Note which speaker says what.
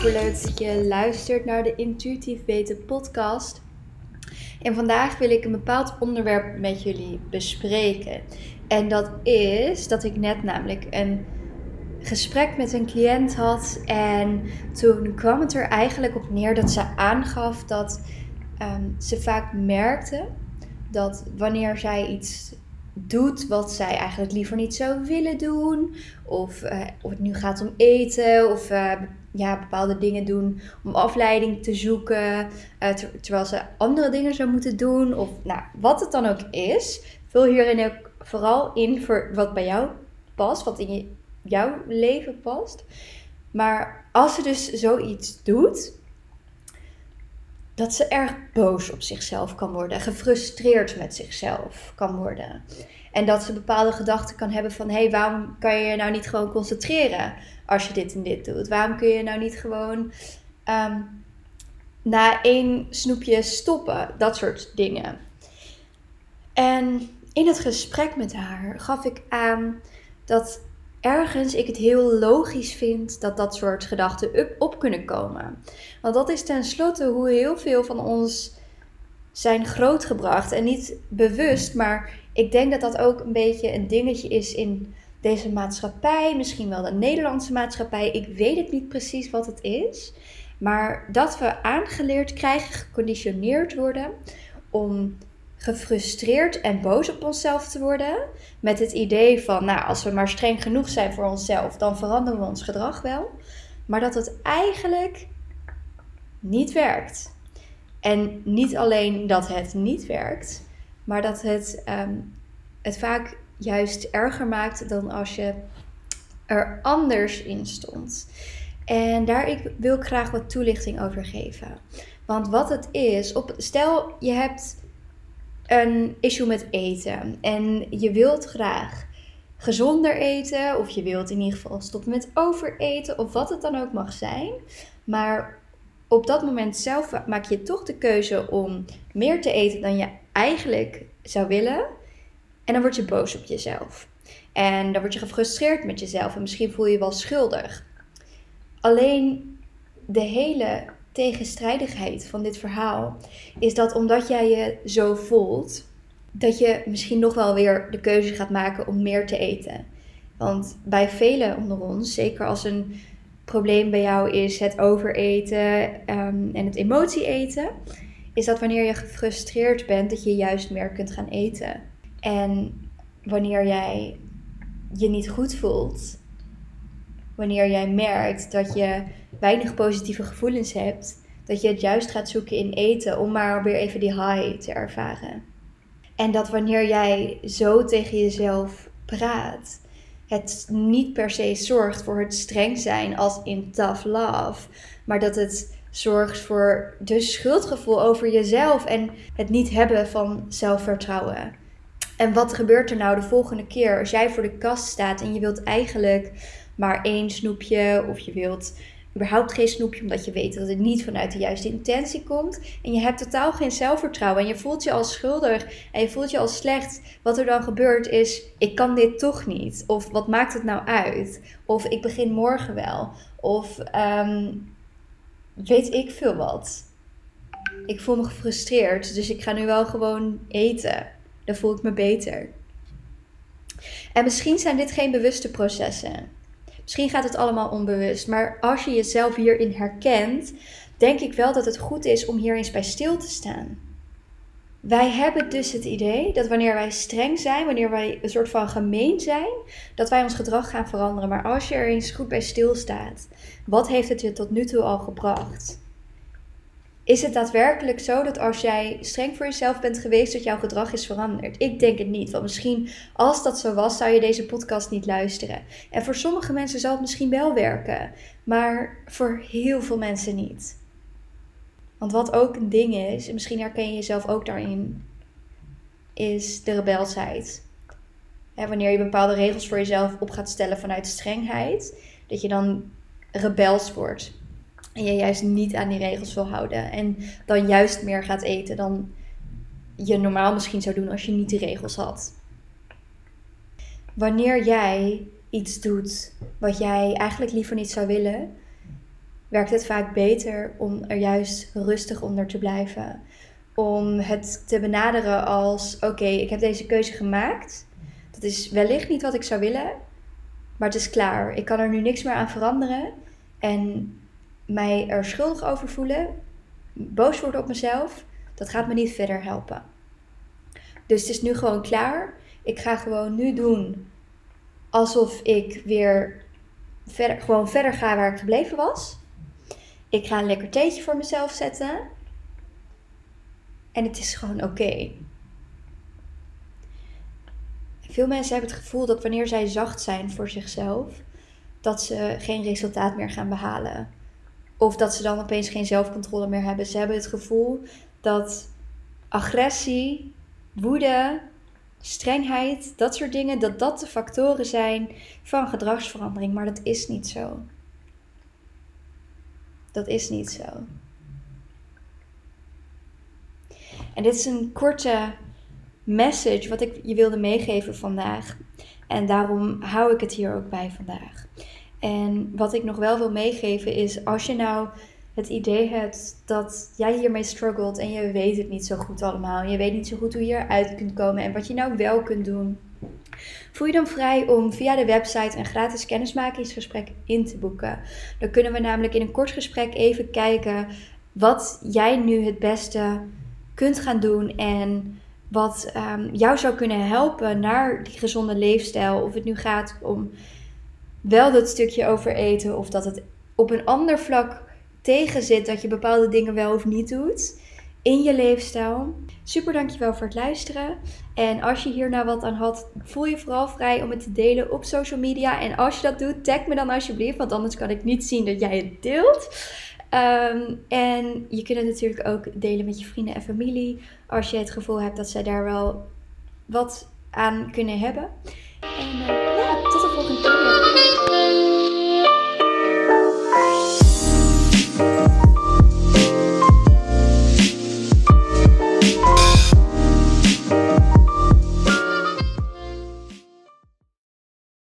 Speaker 1: superleuk dat je luistert naar de Intuïtief Weten podcast. En vandaag wil ik een bepaald onderwerp met jullie bespreken. En dat is dat ik net namelijk een gesprek met een cliënt had. En toen kwam het er eigenlijk op neer dat ze aangaf dat ehm, ze vaak merkte dat wanneer zij iets doet wat zij eigenlijk liever niet zou willen doen. Of, uh, of het nu gaat om eten of uh, ja, bepaalde dingen doen om afleiding te zoeken. Uh, terwijl ze andere dingen zou moeten doen. Of nou, wat het dan ook is. Vul hierin ook vooral in voor wat bij jou past. Wat in je, jouw leven past. Maar als ze dus zoiets doet. Dat ze erg boos op zichzelf kan worden. Gefrustreerd met zichzelf kan worden. En dat ze bepaalde gedachten kan hebben van... hé, hey, waarom kan je je nou niet gewoon concentreren als je dit en dit doet? Waarom kun je nou niet gewoon um, na één snoepje stoppen? Dat soort dingen. En in het gesprek met haar gaf ik aan dat ergens ik het heel logisch vind dat dat soort gedachten op kunnen komen. Want dat is tenslotte hoe heel veel van ons zijn grootgebracht. En niet bewust, maar ik denk dat dat ook een beetje een dingetje is in deze maatschappij. Misschien wel de Nederlandse maatschappij. Ik weet het niet precies wat het is. Maar dat we aangeleerd krijgen, geconditioneerd worden om gefrustreerd en boos op onszelf te worden. Met het idee van, nou, als we maar streng genoeg zijn voor onszelf, dan veranderen we ons gedrag wel. Maar dat het eigenlijk niet werkt. En niet alleen dat het niet werkt, maar dat het, um, het vaak juist erger maakt dan als je er anders in stond. En daar ik wil ik graag wat toelichting over geven. Want wat het is, op, stel je hebt een issue met eten en je wilt graag gezonder eten of je wilt in ieder geval stoppen met overeten of wat het dan ook mag zijn. Maar op dat moment zelf maak je toch de keuze om meer te eten dan je eigenlijk zou willen. En dan word je boos op jezelf. En dan word je gefrustreerd met jezelf en misschien voel je je wel schuldig. Alleen de hele tegenstrijdigheid van dit verhaal is dat omdat jij je zo voelt, dat je misschien nog wel weer de keuze gaat maken om meer te eten. Want bij velen onder ons, zeker als een probleem bij jou is het overeten um, en het emotie eten, is dat wanneer je gefrustreerd bent, dat je juist meer kunt gaan eten. En wanneer jij je niet goed voelt, wanneer jij merkt dat je weinig positieve gevoelens hebt, dat je het juist gaat zoeken in eten om maar weer even die high te ervaren. En dat wanneer jij zo tegen jezelf praat, het niet per se zorgt voor het streng zijn als in tough love, maar dat het zorgt voor de schuldgevoel over jezelf en het niet hebben van zelfvertrouwen. En wat gebeurt er nou de volgende keer als jij voor de kast staat en je wilt eigenlijk maar één snoepje of je wilt überhaupt geen snoepje omdat je weet dat het niet vanuit de juiste intentie komt en je hebt totaal geen zelfvertrouwen en je voelt je al schuldig en je voelt je al slecht. Wat er dan gebeurt is ik kan dit toch niet of wat maakt het nou uit of ik begin morgen wel of um, weet ik veel wat. Ik voel me gefrustreerd, dus ik ga nu wel gewoon eten. Dan voel ik me beter. En misschien zijn dit geen bewuste processen. Misschien gaat het allemaal onbewust. Maar als je jezelf hierin herkent, denk ik wel dat het goed is om hier eens bij stil te staan. Wij hebben dus het idee dat wanneer wij streng zijn, wanneer wij een soort van gemeen zijn, dat wij ons gedrag gaan veranderen. Maar als je er eens goed bij stilstaat, wat heeft het je tot nu toe al gebracht? Is het daadwerkelijk zo dat als jij streng voor jezelf bent geweest, dat jouw gedrag is veranderd? Ik denk het niet. Want misschien, als dat zo was, zou je deze podcast niet luisteren. En voor sommige mensen zal het misschien wel werken, maar voor heel veel mensen niet. Want wat ook een ding is, en misschien herken je jezelf ook daarin, is de rebelsheid. wanneer je bepaalde regels voor jezelf op gaat stellen vanuit strengheid, dat je dan rebels wordt. En je juist niet aan die regels wil houden. En dan juist meer gaat eten dan je normaal misschien zou doen als je niet die regels had. Wanneer jij iets doet wat jij eigenlijk liever niet zou willen, werkt het vaak beter om er juist rustig onder te blijven. Om het te benaderen als: oké, ik heb deze keuze gemaakt. Dat is wellicht niet wat ik zou willen, maar het is klaar. Ik kan er nu niks meer aan veranderen. En mij er schuldig over voelen, boos worden op mezelf, dat gaat me niet verder helpen. Dus het is nu gewoon klaar. Ik ga gewoon nu doen alsof ik weer verder, gewoon verder ga waar ik gebleven was. Ik ga een lekker theetje voor mezelf zetten. En het is gewoon oké. Veel mensen hebben het gevoel dat wanneer zij zacht zijn voor zichzelf, dat ze geen resultaat meer gaan behalen. Of dat ze dan opeens geen zelfcontrole meer hebben. Ze hebben het gevoel dat agressie, woede, strengheid, dat soort dingen, dat dat de factoren zijn van gedragsverandering. Maar dat is niet zo. Dat is niet zo. En dit is een korte message wat ik je wilde meegeven vandaag. En daarom hou ik het hier ook bij vandaag. En wat ik nog wel wil meegeven is, als je nou het idee hebt dat jij hiermee struggelt en je weet het niet zo goed allemaal. Je weet niet zo goed hoe je eruit kunt komen en wat je nou wel kunt doen. Voel je dan vrij om via de website een gratis kennismakingsgesprek in te boeken. Dan kunnen we namelijk in een kort gesprek even kijken wat jij nu het beste kunt gaan doen en wat um, jou zou kunnen helpen naar die gezonde leefstijl. Of het nu gaat om wel dat stukje over eten of dat het op een ander vlak tegen zit dat je bepaalde dingen wel of niet doet in je leefstijl. Super dankjewel voor het luisteren. En als je hier nou wat aan had, voel je vooral vrij om het te delen op social media. En als je dat doet, tag me dan alsjeblieft, want anders kan ik niet zien dat jij het deelt. Ehm, en je kunt het natuurlijk ook delen met je vrienden en familie. Als je het gevoel hebt dat zij daar wel wat aan kunnen hebben. En uh, ja, tot de volgende keer.